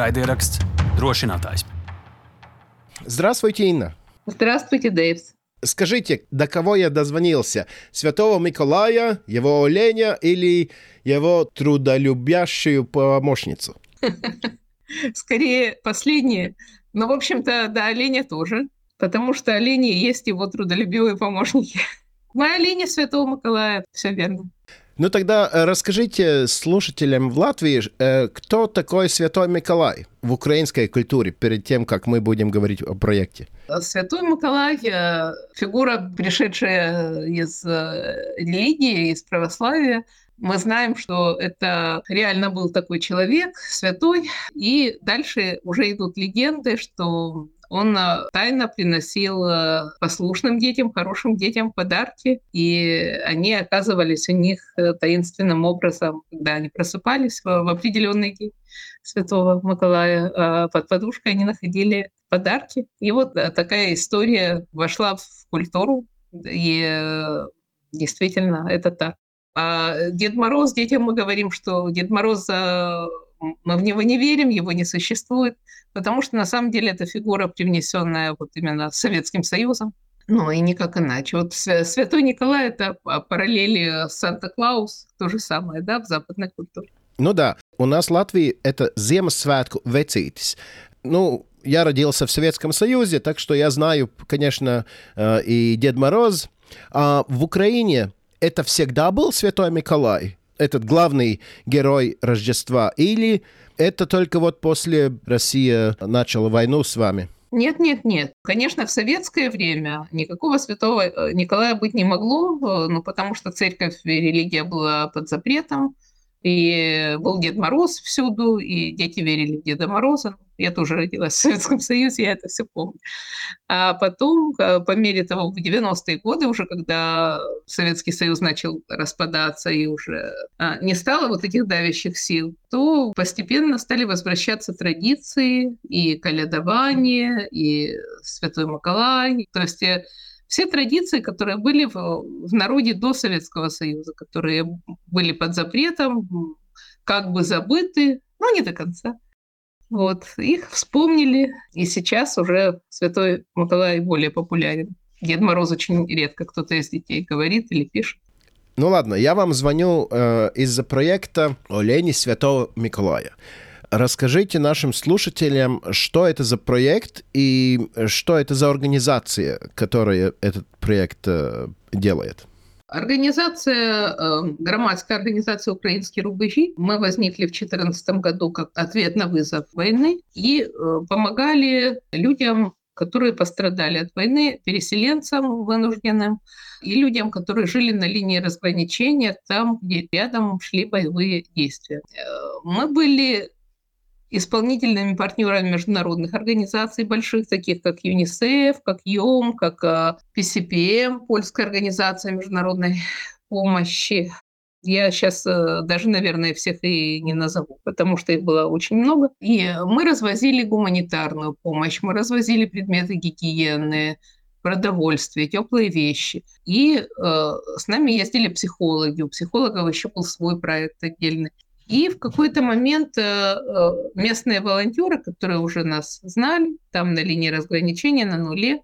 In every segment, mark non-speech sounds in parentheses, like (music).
Raidieraksts drošinātājs. Здравствуйте, Инна. Здравствуйте, Дэйвс. Скажите, до кого я дозвонился? Святого Миколая, его оленя или его трудолюбящую помощницу? (laughs) Скорее, последнее. Но, в общем-то, до оленя тоже, потому что олени есть его трудолюбивые помощники. (laughs) Мы олени Святого Миколая, все верно. Ну тогда э, расскажите слушателям в Латвии, э, кто такой Святой Миколай в украинской культуре, перед тем, как мы будем говорить о проекте. Святой Миколай э, – фигура, пришедшая из религии, из православия. Мы знаем, что это реально был такой человек, святой. И дальше уже идут легенды, что он э, тайно приносил э, послушным детям, хорошим детям подарки, и они оказывались у них э, таинственным образом, когда они просыпались в определенный день Святого Николая, под подушкой они находили подарки. И вот такая история вошла в культуру, и действительно это так. А Дед Мороз, детям мы говорим, что Дед Мороз мы в него не верим, его не существует, потому что на самом деле это фигура, привнесенная вот именно Советским Союзом. Ну и никак иначе. Вот Святой Николай – это параллели Санта-Клаус, то же самое, да, в западной культуре. Ну да, у нас в Латвии это Ziemassvētku vecītis. Ну, я родился в Советском Союзе, так что я знаю, конечно, э, и Дед Мороз. А в Украине это всегда был Святой Николай? Этот главный герой Рождества? Или это только вот после России начала войну с вами? Нет, нет, нет. Конечно, в советское время никакого святого э, Николая быть не могло, э, ну, потому что церковь и религия была под запретом. И был Дед Мороз всюду, и дети верили в Деда Мороза. Я тоже родилась в Советском Союзе, я это все помню. А потом, э, по мере того, в 90-е годы, уже когда Советский Союз начал распадаться и уже а, не стало вот этих давящих сил, то постепенно стали возвращаться традиции и колядование, и Святой Николай. То есть э, все традиции, которые были в, в народе до Советского Союза, которые были под запретом, как бы забыты, но не до конца. Вот, их вспомнили, и сейчас уже Святой Николай более популярен. Дед Мороз очень редко кто-то из детей говорит или пишет. Ну ладно, я вам звоню э, из-за проекта «Олени Святого Миколая». Расскажите нашим слушателям, что это за проект и что это за организация, которая этот проект э, делает. Организация, э, громадская организация «Украинские рубежи». Мы возникли в 2014 году как ответ на вызов войны и э, помогали людям, которые пострадали от войны, переселенцам вынужденным и людям, которые жили на линии разграничения, там, где рядом шли боевые действия. Мы были исполнительными партнерами международных организаций больших, таких как ЮНИСЕФ, как ЙОМ, как PCPM, э, Польская организация международной помощи. Я сейчас э, даже, наверное, всех и не назову, потому что их было очень много. И мы развозили гуманитарную помощь, мы развозили предметы гигиены, продовольствие, теплые вещи. И э, с нами ездили психологи. У психологов еще был свой проект отдельный. И в какой-то момент э, э, местные волонтеры, которые уже нас знали, там на линии разграничения, на нуле,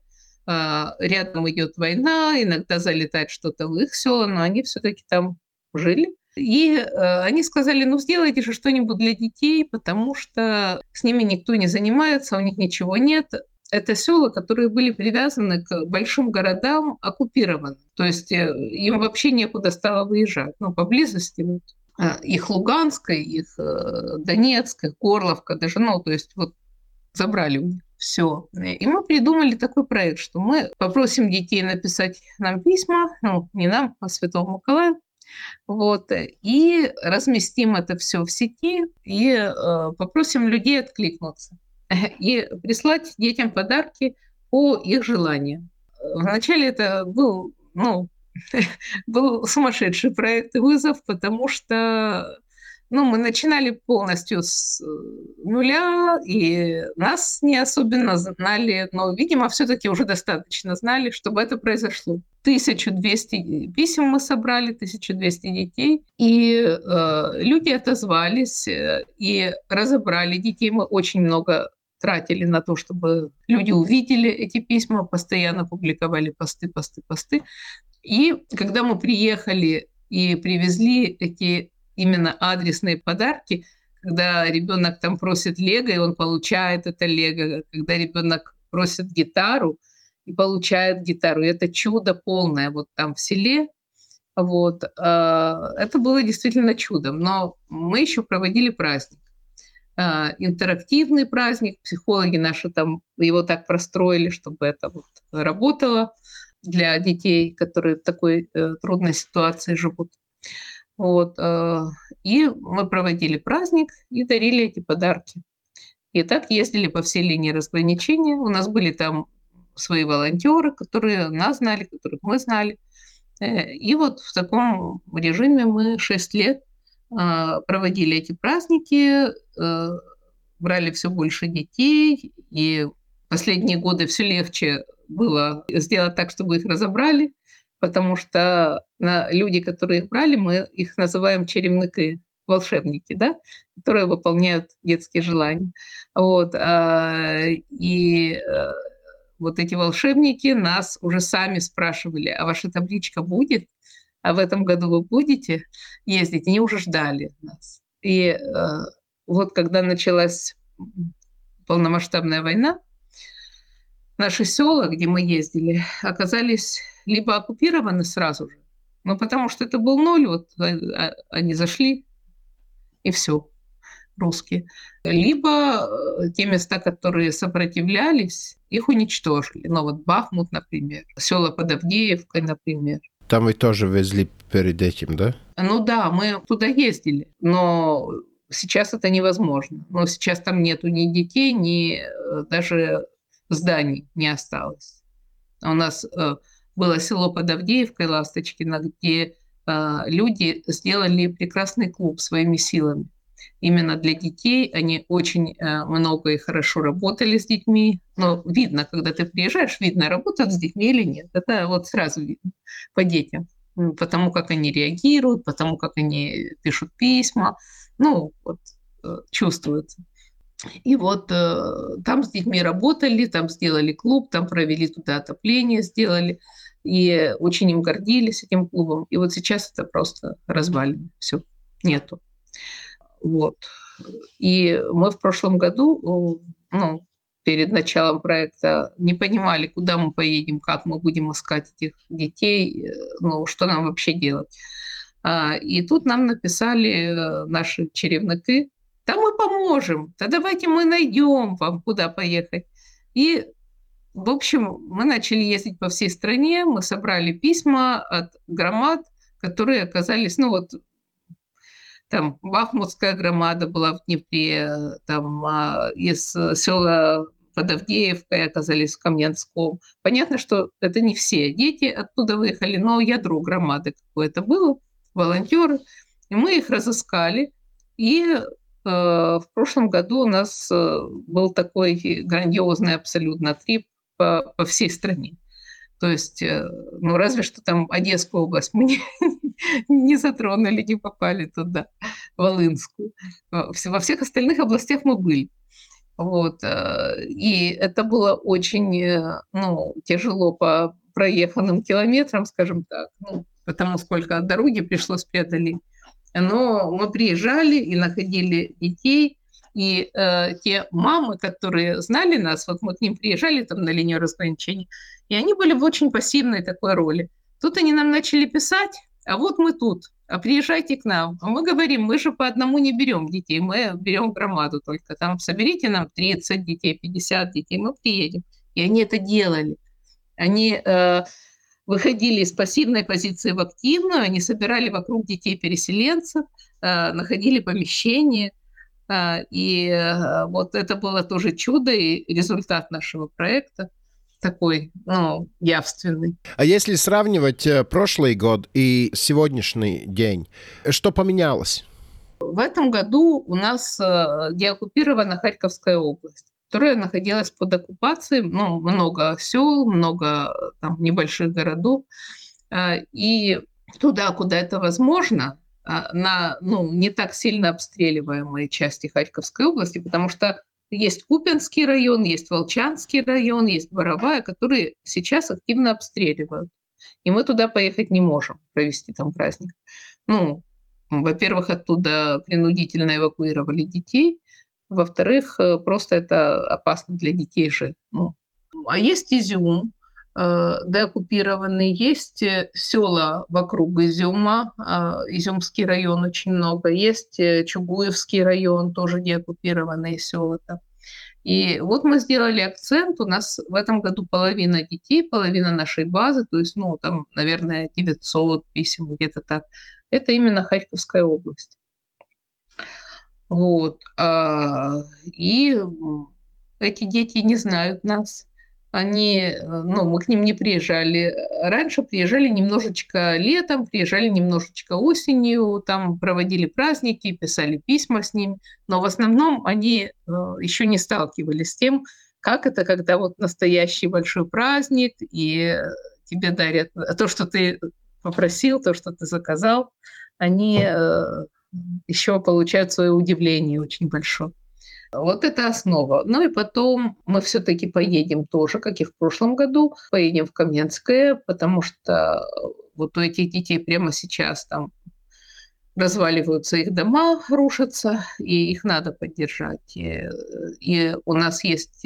э, рядом идет война, иногда залетает что-то в их село, но они все-таки там жили. И они сказали, ну сделайте же что-нибудь для детей, потому что с ними никто не занимается, у них ничего нет. Это села, которые были привязаны к большим городам, оккупированы. То есть им вообще некуда стало выезжать. Ну, поблизости их Луганская, их э, Донецкая, Горловка даже, ну, то есть вот забрали у них все. И мы придумали такой проект, что мы попросим детей написать нам письма, ну, не нам, а Святому Николаю, вот, и разместим это все в сети и э, попросим людей откликнуться (laughs) и прислать детям подарки по их желанию. Вначале это был, ну, (laughs) был сумасшедший проект вызов, потому что ну, мы начинали полностью с э, нуля, и нас не особенно знали, но, видимо, все-таки уже достаточно знали, чтобы это произошло. 1200 писем мы собрали, 1200 детей, и э, люди отозвались э, и разобрали детей. Мы очень много тратили на то, чтобы люди увидели эти письма, постоянно публиковали посты, посты, посты. И когда мы приехали и привезли эти именно адресные подарки, когда ребенок там просит лего, и он получает это лего, когда ребенок просит гитару и получает гитару. И это чудо полное вот там в селе. Вот. А, это было действительно чудом. Но мы еще проводили праздник. А, интерактивный праздник. Психологи наши там его так простроили, чтобы это вот работало для детей, которые в такой э, трудной ситуации живут. Вот. Э, и мы проводили праздник и дарили эти подарки. И так ездили по всей линии разграничения. У нас были там свои волонтеры, которые нас знали, которых мы знали. Э, и вот в таком режиме мы 6 лет э, проводили эти праздники, брали все больше детей, и последние годы все легче было сделать так, чтобы их разобрали потому что люди, которые их брали, мы их называем черемныки, волшебники, да, которые выполняют детские желания. Вот. А, и э, вот эти волшебники нас уже сами спрашивали, а ваша табличка будет? А в этом году вы будете ездить? Они уже ждали нас. И э, вот когда началась полномасштабная война, наши села, где мы ездили, оказались либо оккупированы сразу же, ну, потому что это был ноль, вот а, а, они зашли, и все, русские. Либо э, те места, которые сопротивлялись, их уничтожили. Ну, вот Бахмут, например, села под Авдеевкой, например. Там вы тоже везли перед этим, да? Ну да, мы туда ездили, но сейчас это невозможно. Но сейчас там нету ни детей, ни э, даже зданий не осталось. У нас э, было село под Авдеевкой, Ласточкино, где э, люди сделали прекрасный клуб своими силами. Именно для детей они очень э, много и хорошо работали с детьми. Но видно, когда ты приезжаешь, видно, работают с детьми или нет. Это вот сразу видно по детям. Потому как они реагируют, потому как они пишут письма. Ну, вот э, чувствуется. И вот э, там с детьми работали, там сделали клуб, там провели туда отопление, сделали. И очень им гордились этим клубом. И вот сейчас это просто развалено. Все, нету. Вот. И мы в прошлом году, ну, перед началом проекта не понимали, куда мы поедем, как мы будем искать этих детей, э, ну, что нам вообще делать. А, и тут нам написали э, наши черевники, поможем, да давайте мы найдем вам, куда поехать. И в общем, мы начали ездить по всей стране, мы собрали письма от громад, которые оказались, ну вот, там Бахмутская громада была в Днепре, там а, из села под оказались в Каменском. Понятно, что это не все дети оттуда выехали, но ядро громады какое-то было, волонтеры. И мы их разыскали. И в прошлом году у нас э, был такой грандиозный абсолютно трип по, по всей стране. То есть, э, ну, разве что там Одесскую область мы (laughs) не, не затронули, не попали туда, Волынскую. Во всех остальных областях мы были. Вот. Э, и это было очень э, ну, тяжело по проеханным километрам, скажем так, ну, потому сколько дороги пришлось преодолеть. Но мы приезжали и находили детей, и э, те мамы, которые знали нас, вот мы к ним приезжали там на линию разграничения, и они были в очень пассивной такой роли. Тут они нам начали писать, а вот мы тут, а приезжайте к нам. А мы говорим, мы же по одному не берем детей, мы берем громаду только. Там соберите нам 30 детей, 50 детей, мы приедем. И они это делали. Они э, выходили из пассивной позиции в активную, они собирали вокруг детей переселенцев, э, находили помещение – а, и э, вот это было тоже чудо и результат нашего проекта такой, ну, явственный. А если сравнивать э, прошлый год и сегодняшний день, что поменялось? В этом году у нас э, деоккупирована Харьковская область которая находилась под оккупацией, ну, много сел, много там, небольших городов. А, и туда, куда это возможно, а, на ну, не так сильно обстреливаемые части Харьковской области, потому что есть Купинский район, есть Волчанский район, есть Боровая, которые сейчас активно обстреливают. И мы туда поехать не можем, провести там праздник. Ну, во-первых, оттуда принудительно эвакуировали детей, во-вторых, э, просто это опасно для детей же. Ну. А есть Изюм, э, деоккупированный, есть э, села вокруг Изюма, Изюмский район очень много, есть Чугуевский район, тоже деоккупированные села там. И вот мы сделали акцент, у нас в этом году половина детей, половина нашей базы, то есть, ну, там, наверное, 900 писем, где-то так. Это именно Харьковская область. Вот. А, и эти дети не знают нас. Они, ну, мы к ним не приезжали. Раньше приезжали немножечко летом, приезжали немножечко осенью, там проводили праздники, писали письма с ним. Но в основном они э, еще не сталкивались с тем, как это, когда вот настоящий большой праздник, и тебе дарят то, что ты попросил, то, что ты заказал, они э, еще получают свое удивление очень большое. Вот это основа. Ну и потом мы все-таки поедем тоже, как и в прошлом году, поедем в Каменское, потому что вот у этих детей прямо сейчас там разваливаются их дома, рушатся, и их надо поддержать. И, и у нас есть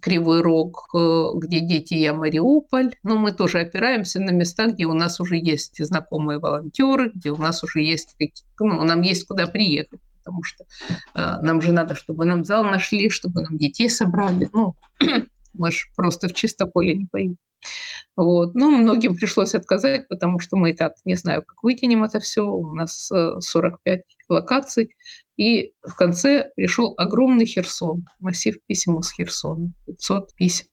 Кривой Рог, э, где дети я Мариуполь. Но мы тоже опираемся на места, где у нас уже есть знакомые волонтеры, где у нас уже есть ну, нам есть куда приехать, потому что э, нам же надо, чтобы нам зал нашли, чтобы нам детей собрали. Ну, (clears throat) мы же просто в чисто поле не поедем. Вот. Ну, многим пришлось отказать, потому что мы и так не знаю, как вытянем это все. У нас 45 э, локаций. И в конце пришел огромный Херсон, массив писем из Херсона, 500 писем.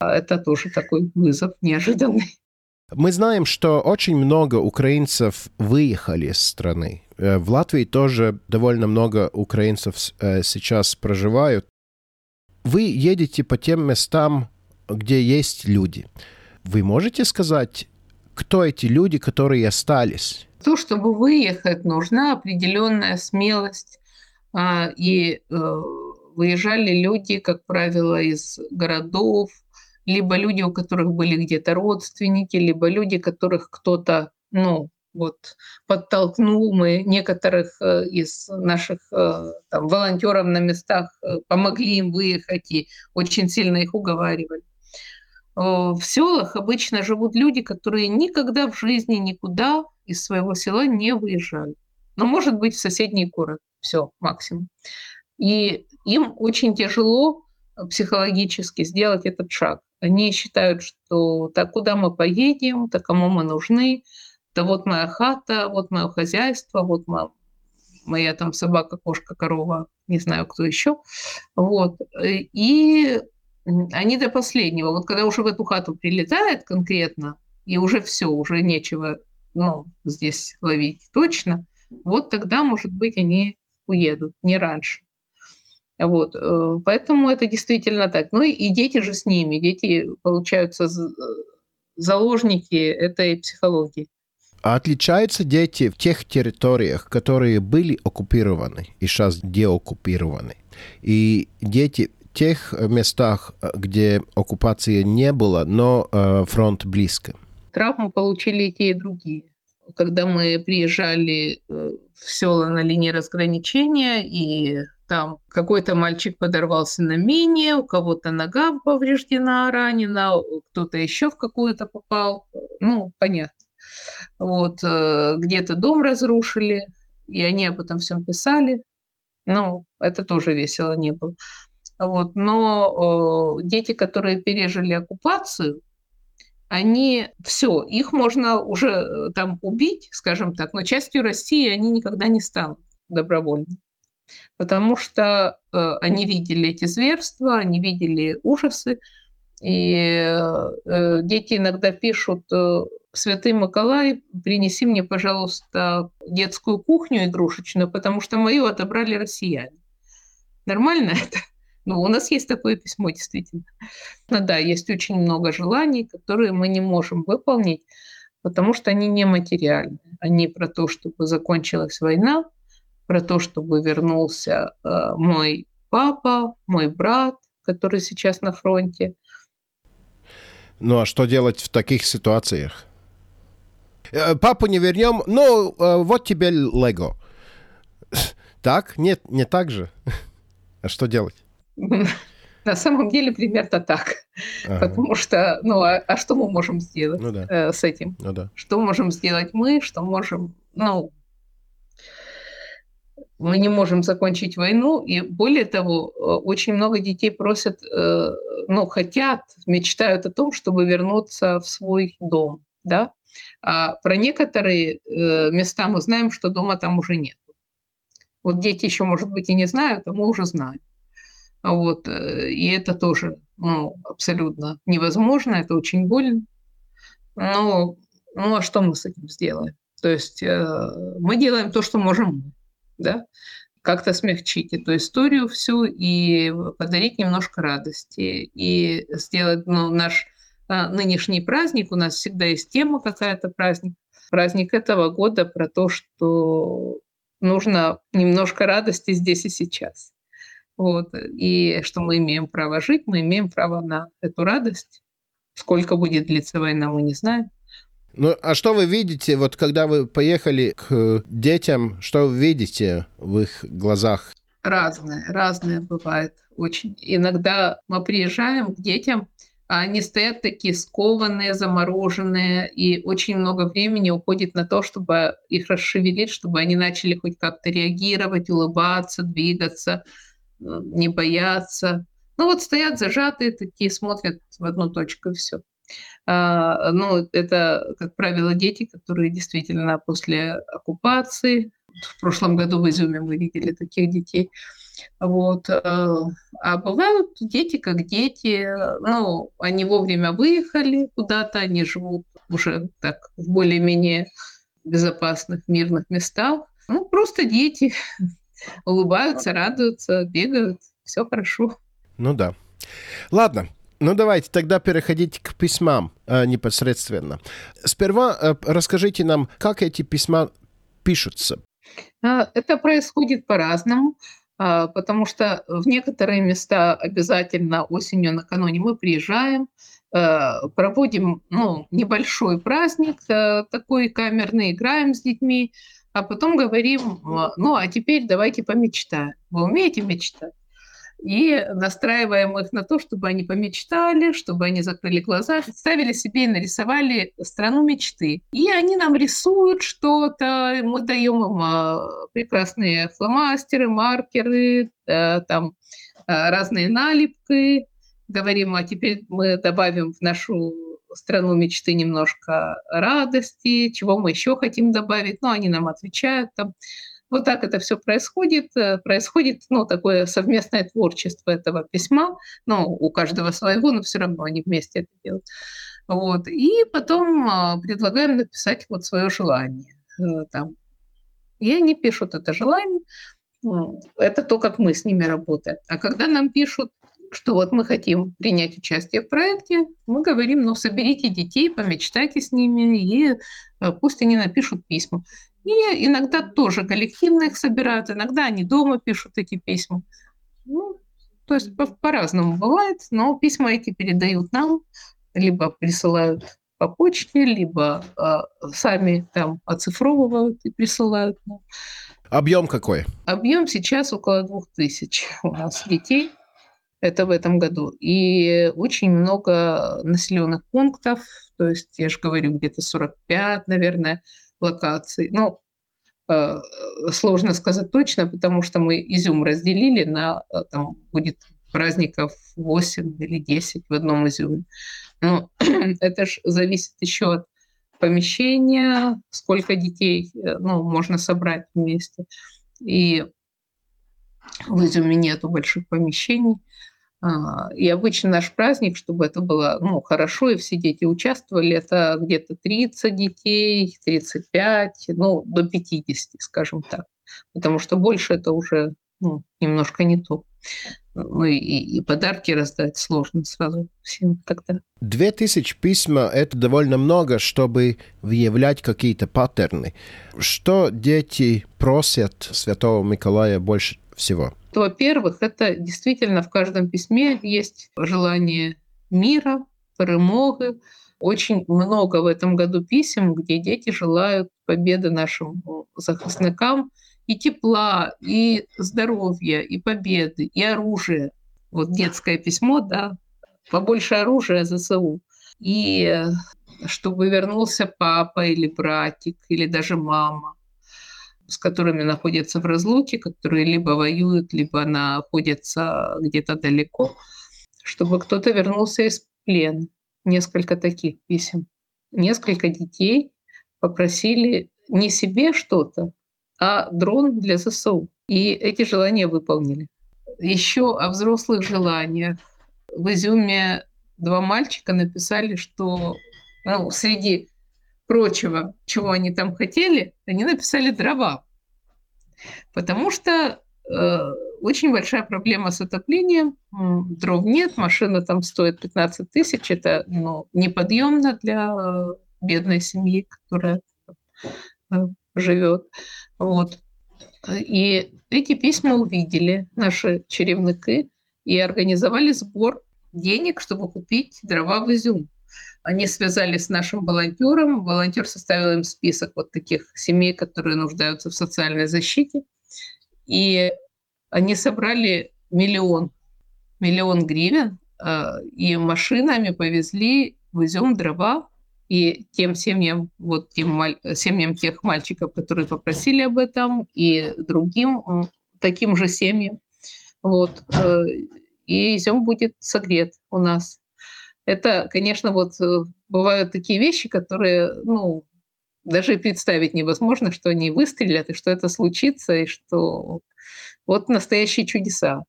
Это тоже такой вызов неожиданный. Мы знаем, что очень много украинцев выехали из страны. Э, в Латвии тоже довольно много украинцев э, сейчас проживают. Вы едете по тем местам, где есть люди. Вы можете сказать, кто эти люди, которые остались? То, чтобы выехать, нужна определенная смелость. А, и э, выезжали люди, как правило, из городов, либо люди, у которых были где-то родственники, либо люди, которых кто-то, ну, вот, подтолкнул. Мы некоторых э, из наших э, там, волонтеров на местах помогли им выехать и очень сильно их уговаривали. В селах обычно живут люди, которые никогда в жизни никуда из своего села не выезжали. Но, может быть, в соседний город. Все, максимум. И им очень тяжело психологически сделать этот шаг. Они считают, что так куда мы поедем, так кому мы нужны, да вот моя хата, вот мое хозяйство, вот моя, моя там собака, кошка, корова, не знаю, кто еще. Вот. И они до последнего. Вот когда уже в эту хату прилетает конкретно, и уже все, уже нечего ну, здесь ловить точно, вот тогда, может быть, они уедут, не раньше. Вот, э, поэтому это действительно так. Ну и дети же с ними, дети получаются заложники этой психологии. А отличаются дети в тех территориях, которые были оккупированы и сейчас деоккупированы? И дети тех местах, э, где оккупации не было, но э, фронт близко? Травму получили и те, и другие. Когда мы приезжали э, в села на линии разграничения, и там какой-то мальчик подорвался на мине, у кого-то нога повреждена, ранена, кто-то еще в какую-то попал. Ну, понятно. Вот, где-то дом разрушили, и они об этом всем писали. Ну, это тоже весело не было. Вот. Но э, дети, которые пережили оккупацию, они все, их можно уже э, там убить, скажем так, но частью России они никогда не станут добровольно. Потому что э, они видели эти зверства, они видели ужасы. И э, дети иногда пишут, э, Святый Николай, принеси мне, пожалуйста, детскую кухню игрушечную, потому что мою отобрали россияне. Нормально (laughs) это? Ну, у нас есть такое письмо, действительно. Ну да, есть очень много желаний, которые мы не можем выполнить, потому что они нематериальны. Они про то, чтобы закончилась война, про то, чтобы вернулся э, мой папа, мой брат, который сейчас на фронте. Ну а что делать в таких ситуациях? Э, папу не вернем, но э, вот тебе Лего. (laughs) Так? Нет, не так же. (laughs) А что делать? На самом деле примерно так. Ага. Потому что, ну, а, а что мы можем сделать ну, да. э, с этим? Ну, да. Что можем сделать мы, что можем, ну, мы не можем закончить войну, и более того, э, очень много детей просят, э, ну, хотят, мечтают о том, чтобы вернуться в свой дом, да. А про некоторые э, места мы знаем, что дома там уже нет. Вот дети еще, может быть, и не знают, а мы уже знаем. Вот. И это тоже ну, абсолютно невозможно, это очень больно. Но ну а что мы с этим сделаем? То есть мы делаем то, что можем да, как-то смягчить эту историю всю и подарить немножко радости, и сделать ну, наш а, нынешний праздник, у нас всегда есть тема какая-то праздник, праздник этого года про то, что нужно немножко радости здесь и сейчас. Вот. И что мы имеем право жить, мы имеем право на эту радость. Сколько будет длиться война, мы не знаем. Ну, а что вы видите, вот когда вы поехали к детям, что вы видите в их глазах? Разное, разное бывает очень. Иногда мы приезжаем к детям, а они стоят такие скованные, замороженные, и очень много времени уходит на то, чтобы их расшевелить, чтобы они начали хоть как-то реагировать, улыбаться, двигаться, не бояться. Ну вот стоят зажатые такие, смотрят в одну точку и все. А, ну, это, как правило, дети, которые действительно после оккупации, в прошлом году в Изюме мы видели таких детей, вот. А, а бывают дети как дети, ну, они вовремя выехали куда-то, они живут уже так в более-менее безопасных, мирных местах. Ну, просто дети улыбаются, радуются, бегают, все хорошо. Ну да. Ладно, ну, давайте тогда переходить к письмам э, непосредственно. Сперва э, расскажите нам, как эти письма пишутся. А, это происходит по-разному, а, потому что в некоторые места обязательно осенью накануне мы приезжаем, э, проводим ну, небольшой праздник, э, такой камерный, играем с детьми, а потом говорим, ну а теперь давайте помечтаем. Вы умеете мечтать? и настраиваем их на то, чтобы они помечтали, чтобы они закрыли глаза, представили себе и нарисовали страну мечты. И они нам рисуют что-то, мы даем им а, прекрасные фломастеры, маркеры, там а, разные налипки, говорим, а теперь мы добавим в нашу страну мечты немножко радости, чего мы еще хотим добавить. Ну, они нам отвечают там. Вот так это все происходит. Э, происходит ну, такое совместное творчество этого письма. Ну, у каждого своего, но все равно они вместе это делают. Вот. И потом а, предлагаем написать вот свое желание. Э, там. И они пишут это желание. Это то, как мы с ними работаем. А когда нам пишут, что вот мы хотим принять участие в проекте, мы говорим, ну, соберите детей, помечтайте с ними, и э, пусть они напишут письма. И иногда тоже коллективно их собирают, иногда они дома пишут эти письма. Ну, то есть по- по-разному бывает, но письма эти передают нам, либо присылают по почте, либо э, сами там оцифровывают и присылают нам. Объем какой? Объем сейчас около двух тысяч у нас детей. Это в этом году. И очень много населенных пунктов. То есть, я же говорю, где-то 45, наверное, локаций. Ну, э, сложно сказать точно, потому что мы Изюм разделили на, э, там будет праздников 8 или 10 в одном Изюме. Но (clears throat) это же зависит еще от помещения, сколько детей э, ну, можно собрать вместе. И в Изюме нету больших помещений. А, и обычно наш праздник, чтобы это было ну, хорошо, и все дети участвовали, это где-то 30 детей, 35, ну, до 50, скажем так. Потому что больше это уже ну, немножко не то. Ну и, и подарки раздать сложно сразу всем тогда. Две тысячи письма – это довольно много, чтобы выявлять какие-то паттерны. Что дети просят Святого Николая больше всего? Во-первых, это действительно в каждом письме есть желание мира, перемоги. Очень много в этом году писем, где дети желают победы нашим захисникам – и тепла, и здоровья, и победы, и оружия. Вот детское письмо, да, побольше оружия ЗСУ. И э, чтобы вернулся папа или братик, или даже мама, с которыми находятся в разлуке, которые либо воюют, либо находятся где-то далеко, чтобы кто-то вернулся из плена. Несколько таких писем. Несколько детей попросили не себе что-то, а дрон для ЗСУ. И эти желания выполнили. Еще о взрослых желаниях. В Изюме два мальчика написали, что ну, среди прочего, чего они там хотели, они написали дрова. Потому что э, очень большая проблема с отоплением. Дров нет, машина там стоит 15 тысяч. Это ну, неподъемно для э, бедной семьи, которая э, живет. Вот. И эти письма увидели наши черевники и организовали сбор денег, чтобы купить дрова в Изюм. Они связались с нашим волонтером. Волонтер составил им список вот таких семей, которые нуждаются в социальной защите. И они собрали миллион, миллион гривен а, и машинами повезли в Изюм дрова и тем семьям, вот тем семьям тех мальчиков, которые попросили об этом, и другим таким же семьям. Вот. Э, и изюм будет согрет у нас. Это, конечно, вот э, бывают такие вещи, которые, ну, даже представить невозможно, что они выстрелят, и что это случится, и что вот настоящие чудеса.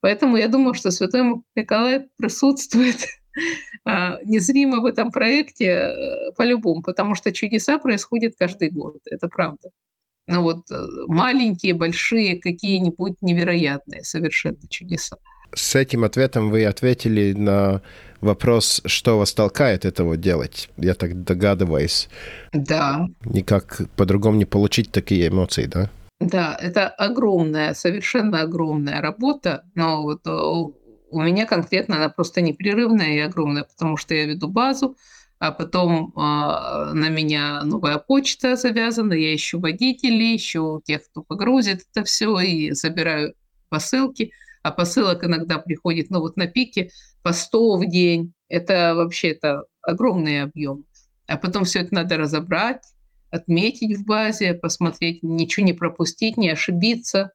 Поэтому я думаю, что Святой Николай присутствует (laughs) А, незримо в этом проекте э, по-любому, потому что чудеса происходят каждый год, это правда. Ну вот э, маленькие, большие, какие-нибудь невероятные совершенно чудеса. С этим ответом вы ответили на вопрос, что вас толкает этого делать. Я так догадываюсь. Да. Никак по-другому не получить такие эмоции, да? Да, это огромная, совершенно огромная работа, но вот э, у меня конкретно она просто непрерывная и огромная, потому что я веду базу, а потом э, на меня новая почта завязана, я ищу водителей, ищу тех, кто погрузит это все, и забираю посылки. А посылок иногда приходит, ну вот на пике по 100 в день. Это вообще это огромный объем. А потом все это надо разобрать, отметить в базе, посмотреть, ничего не пропустить, не ошибиться.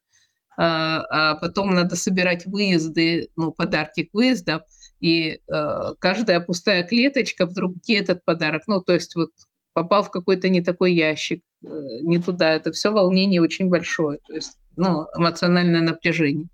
А, а потом надо собирать выезды, ну, подарки к выездам, и э, каждая пустая клеточка вдруг где этот подарок, ну, то есть вот попал в какой-то не такой ящик, э, не туда, это все волнение очень большое, то есть, ну, эмоциональное напряжение.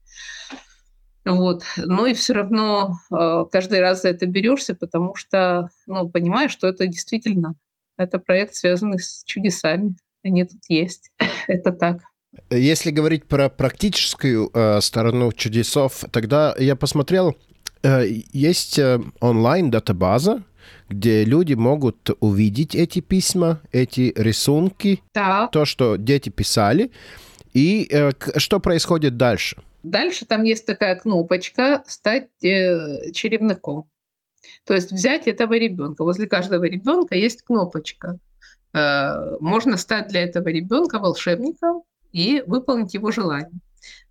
Вот. Но и все равно э, каждый раз за это берешься, потому что ну, понимаешь, что это действительно это проект, связанный с чудесами. Они тут есть. (laughs) это так. Если говорить про практическую э, сторону чудесов, тогда я посмотрел, э, есть э, онлайн-датабаза, где люди могут увидеть эти письма, эти рисунки, да. то, что дети писали, и э, что происходит дальше. Дальше там есть такая кнопочка «Стать э, черевником». То есть взять этого ребенка. Возле каждого ребенка есть кнопочка. Э, можно стать для этого ребенка волшебником, и выполнить его желание.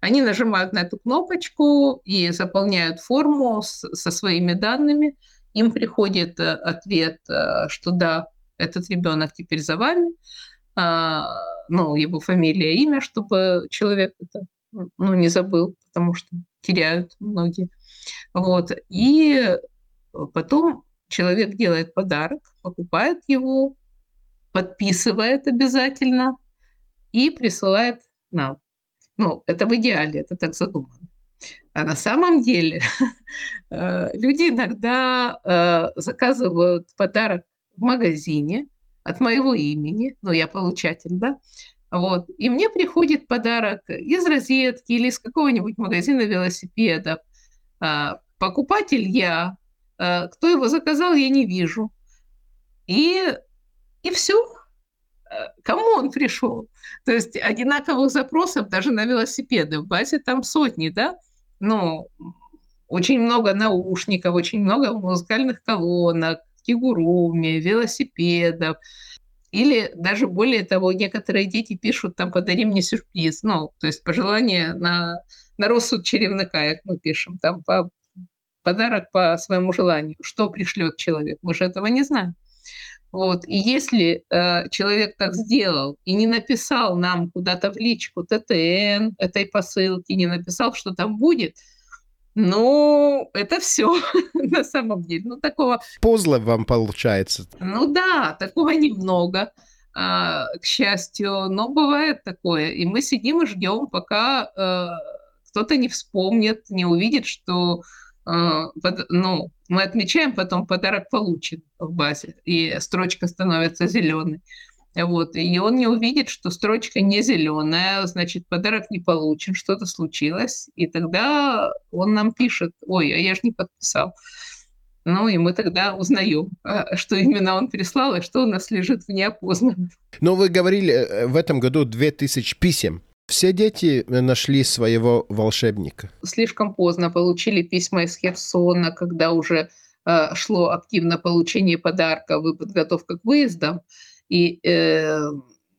Они нажимают на эту кнопочку и заполняют форму со своими данными. Им приходит э, ответ, э, что да, этот ребенок теперь за вами, а, ну, его фамилия, имя, чтобы человек это ну, не забыл, потому что теряют многие. Вот. И потом человек делает подарок, покупает его, подписывает обязательно – и присылает нам. Ну, это в идеале, это так задумано. А на самом деле (laughs) э, люди иногда э, заказывают подарок в магазине от моего имени, ну, я получатель, да, вот, и мне приходит подарок из розетки или из какого-нибудь магазина велосипедов. А, покупатель я, а, кто его заказал, я не вижу. И, и все. А, кому он пришел? То есть одинаковых запросов даже на велосипеды в базе там сотни, да? Ну, очень много наушников, очень много музыкальных колонок, кигуруми, велосипедов. Или даже более того, некоторые дети пишут там «подари мне сюрприз». Ну, то есть пожелание на, на рассуд черевника, как мы пишем, там по, подарок по своему желанию. Что пришлет человек? Мы же этого не знаем. Вот. И если э, человек так сделал и не написал нам куда-то в личку ТТН этой посылки, не написал, что там будет – ну, это все (laughs) на самом деле. Ну, такого... Пузло вам получается. Ну да, такого немного, а, к счастью. Но бывает такое. И мы сидим и ждем, пока э, кто-то не вспомнит, не увидит, что э, под, ну, мы отмечаем потом подарок получен в базе, и строчка становится зеленой. Вот, и он не увидит, что строчка не зеленая, значит, подарок не получен, что-то случилось, и тогда он нам пишет, ой, а я же не подписал. Ну, и мы тогда узнаем, а, что именно он прислал, и что у нас лежит в неопознанном. Но вы говорили, э, в этом году 2000 писем. Все дети нашли своего волшебника? Слишком поздно получили письма из Херсона, когда уже э, шло активно получение подарков и подготовка к выездам. И э,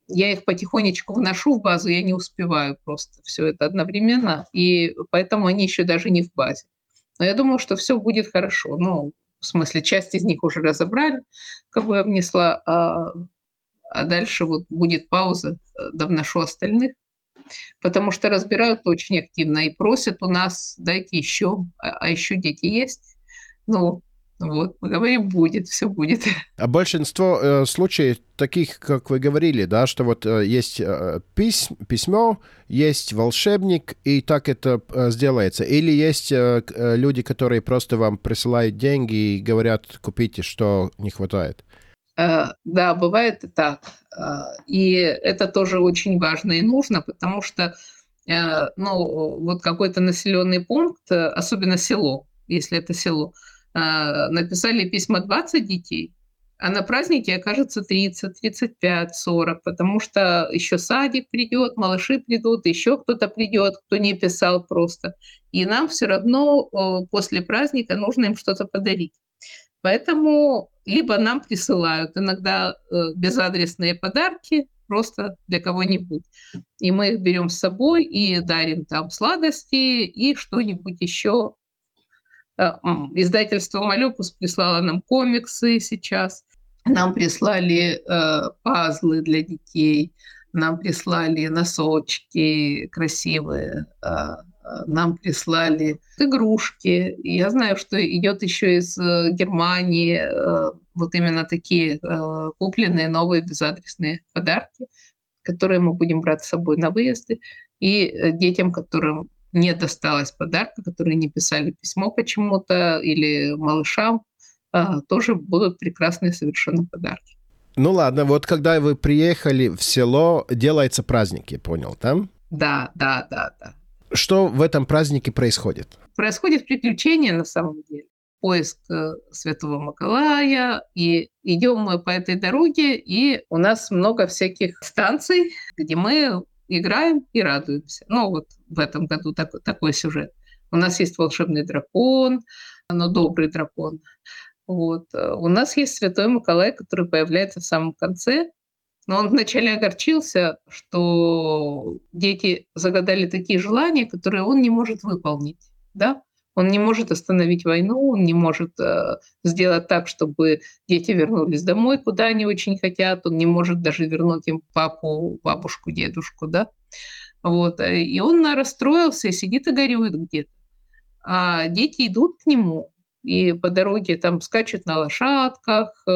я их потихонечку вношу в базу, я не успеваю просто все это одновременно, и поэтому они еще даже не в базе. Но я думаю, что все будет хорошо. Ну, в смысле, часть из них уже разобрали, как бы я внесла, а, а дальше вот будет пауза, э, да вношу остальных. Потому что разбирают очень активно и просят у нас, дайте еще, а, а еще дети есть. Ну, вот, мы говорим, будет, все будет. (laughs) А большинство э, случаев таких, как вы говорили, да, что вот э, есть э, пись, письмо, есть волшебник, и так это э, сделается. Или есть э, э люди, которые просто вам присылают деньги и говорят, купите, что не хватает. Э, да, бывает и так. Э, и это тоже очень важно и нужно, потому что э, ну, вот какой-то населенный пункт, особенно село, если это село, написали письма 20 детей, а на празднике окажется 30, 35, 40, потому что еще садик придет, малыши придут, еще кто-то придет, кто не писал просто. И нам все равно после праздника нужно им что-то подарить. Поэтому либо нам присылают иногда э, безадресные подарки, просто для кого-нибудь. И мы их берем с собой и дарим там сладости и что-нибудь еще издательство «Малюкус» прислало нам комиксы сейчас, нам прислали э, пазлы для детей, нам прислали носочки красивые, э, нам прислали игрушки. Я знаю, что идет еще из Германии вот именно такие купленные новые безадресные подарки, которые мы будем брать с собой на выезды. И детям, которым не досталось подарка, которые не писали письмо почему-то, или малышам, а, тоже будут прекрасные совершенно подарки. Ну ладно, вот когда вы приехали в село, делается праздник, я понял, там? Да, да, да, да. Что в этом празднике происходит? Происходит приключение на самом деле. Поиск э, Святого Маколая, и идем мы по этой дороге, и у нас много всяких станций, где мы играем и радуемся. Ну, вот в этом году так, такой сюжет. У нас есть волшебный дракон, но добрый дракон. Вот. У нас есть святой Николай, который появляется в самом конце, но он вначале огорчился, что дети загадали такие желания, которые он не может выполнить. Да? Он не может остановить войну, он не может э, сделать так, чтобы дети вернулись домой, куда они очень хотят, он не может даже вернуть им папу, бабушку, дедушку, да. Вот. Э, и он расстроился и сидит и горюет где-то. А дети идут к нему, и по дороге там скачут на лошадках, э,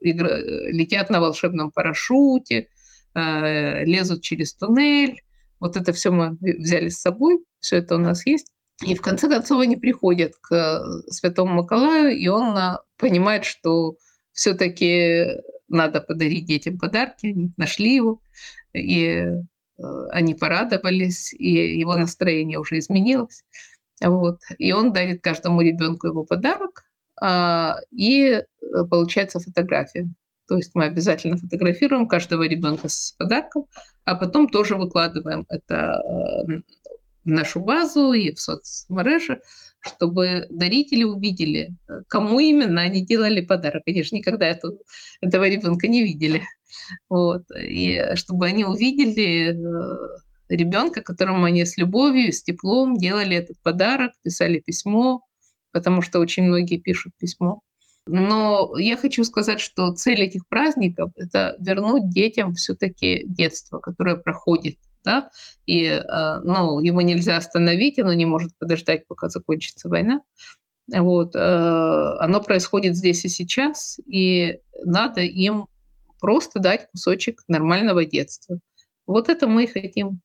игр... летят на волшебном парашюте, э, лезут через туннель, Вот это все мы взяли с собой, все это у нас есть. И в конце концов они приходят к э, Святому Николаю, и он а, понимает, что все-таки надо подарить детям подарки. Они нашли его, и э, они порадовались, и его настроение уже изменилось. Вот. И он дарит каждому ребенку его подарок, а, и э, получается фотография. То есть мы обязательно фотографируем каждого ребенка с подарком, а потом тоже выкладываем это нашу базу и в соцмережи, чтобы дарители увидели, кому именно они делали подарок. Же никогда эту, этого ребенка не видели. Вот. И чтобы они увидели э, ребенка, которому они с любовью, с теплом делали этот подарок, писали письмо, потому что очень многие пишут письмо. Но я хочу сказать, что цель этих праздников – это вернуть детям все-таки детство, которое проходит да, и э, ну, его нельзя остановить, оно не может подождать, пока закончится война. Вот, э, оно происходит здесь и сейчас, и надо им просто дать кусочек нормального детства. Вот это мы хотим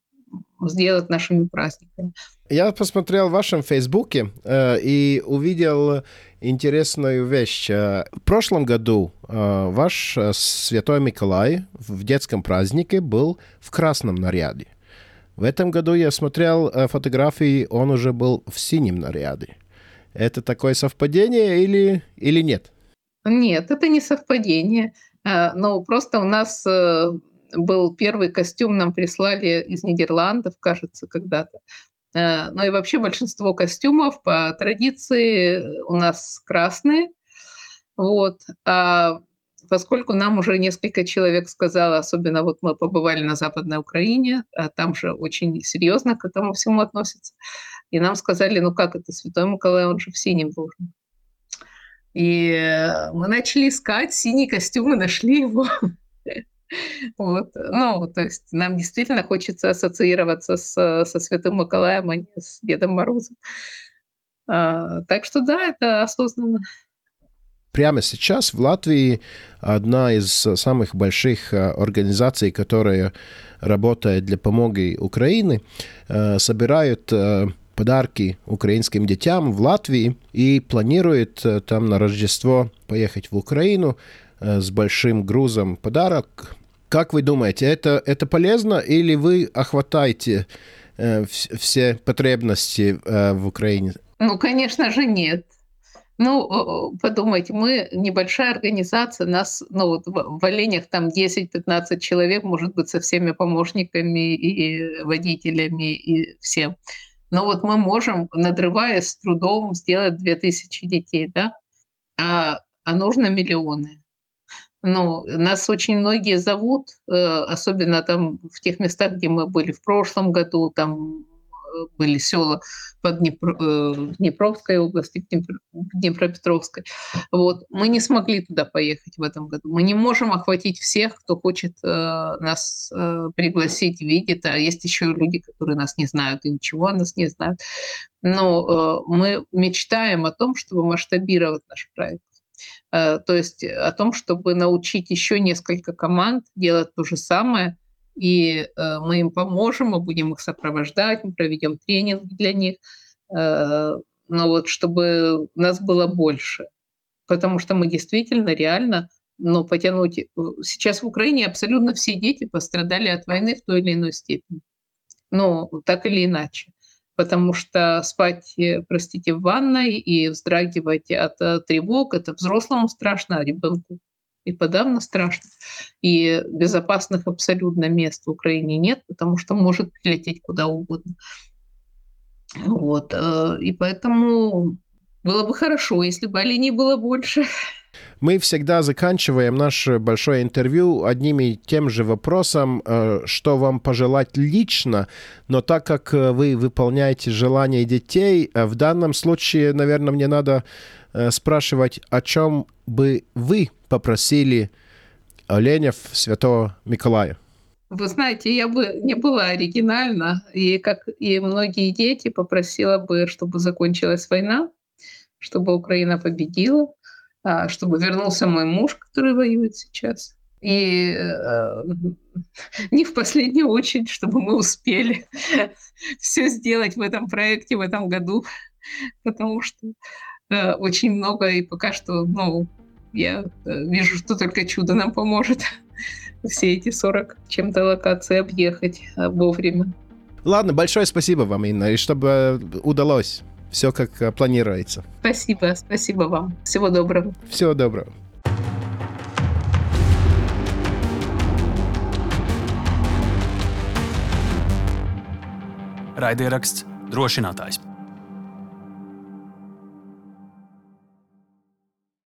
сделать нашими праздниками. Я посмотрел в вашем Фейсбуке э, и увидел интересную вещь. Э, в прошлом году э, ваш э, Святой Николай в детском празднике был в красном наряде. В этом году я смотрел э, фотографии, он уже был в синем наряде. Это такое совпадение или, или нет? Нет, это не совпадение. Э, но просто у нас был первый костюм, нам прислали из Нидерландов, кажется, когда-то. Ну и вообще большинство костюмов по традиции у нас красные. Вот. А поскольку нам уже несколько человек сказало, особенно вот мы побывали на Западной Украине, а там же очень серьезно к этому всему относятся, и нам сказали, ну как это, Святой Николай, он же в синем должен. И мы начали искать синий костюм и нашли его. Вот. Ну, то есть нам действительно хочется ассоциироваться с, со Святым Николаем, а не с Дедом Морозом. А, так что да, это осознанно прямо сейчас в Латвии одна из самых больших э, организаций, которая работает для помоги Украины, э, собирают э, подарки украинским детям в Латвии и планирует там на Рождество поехать в Украину с большим грузом подарок. Как вы думаете, это, это полезно или вы охватаете все потребности в Украине? Ну, конечно же, нет. Ну, подумайте, мы небольшая организация, нас, ну вот в оленях там 10-15 человек, может быть, со всеми помощниками и водителями и всем. Но вот мы можем, надрываясь с трудом, сделать 2000 детей, да, а, а нужно миллионы. Ну, нас очень многие зовут, э, особенно там в тех местах, где мы были в прошлом году, там были села под Днепр, э, Днепровской области, Днепропетровской. Вот. Мы не смогли туда поехать в этом году. Мы не можем охватить всех, кто хочет э, нас э, пригласить, видит. А есть еще люди, которые нас не знают и ничего о нас не знают. Но мы мечтаем о том, чтобы масштабировать наш проект. То есть о том, чтобы научить еще несколько команд делать то же самое – и э, мы им поможем, мы будем их сопровождать, мы проведем тренинг для них, э, но вот чтобы нас было больше, потому что мы действительно реально но потянуть. Э, сейчас в Украине абсолютно все дети пострадали от войны в той или иной степени. Ну, так или иначе. Потому что спать, э, простите, в ванной и вздрагивать от э, тревог, это взрослому страшно, а ребенку и подавно страшно. И безопасных абсолютно мест в Украине нет, потому что может прилететь куда угодно. Вот. Э, и поэтому было бы хорошо, если бы оленей было больше. Мы всегда заканчиваем наше большое интервью одним и тем же вопросом, э, что вам пожелать лично, но так как э, вы выполняете желания детей, в данном случае, наверное, мне надо спрашивать, о чем бы вы попросили оленев святого Николая? Вы знаете, я бы не была оригинальна, и как и многие дети попросила бы, чтобы закончилась война, чтобы Украина победила, чтобы вернулся мой муж, который воюет сейчас, И э, (laughs) не в последнюю очередь, чтобы мы успели (laughs) все сделать в этом проекте в этом году, потому что э, очень много, и пока что, ну, я э, вижу, что только чудо нам поможет (laughs) все эти 40 чем-то локаций объехать э, вовремя. Ладно, большое спасибо вам, Инна, и чтобы э, удалось все как э, планируется. Спасибо, спасибо вам. Всего доброго. Всего доброго. Raidieraksts drošinātājs.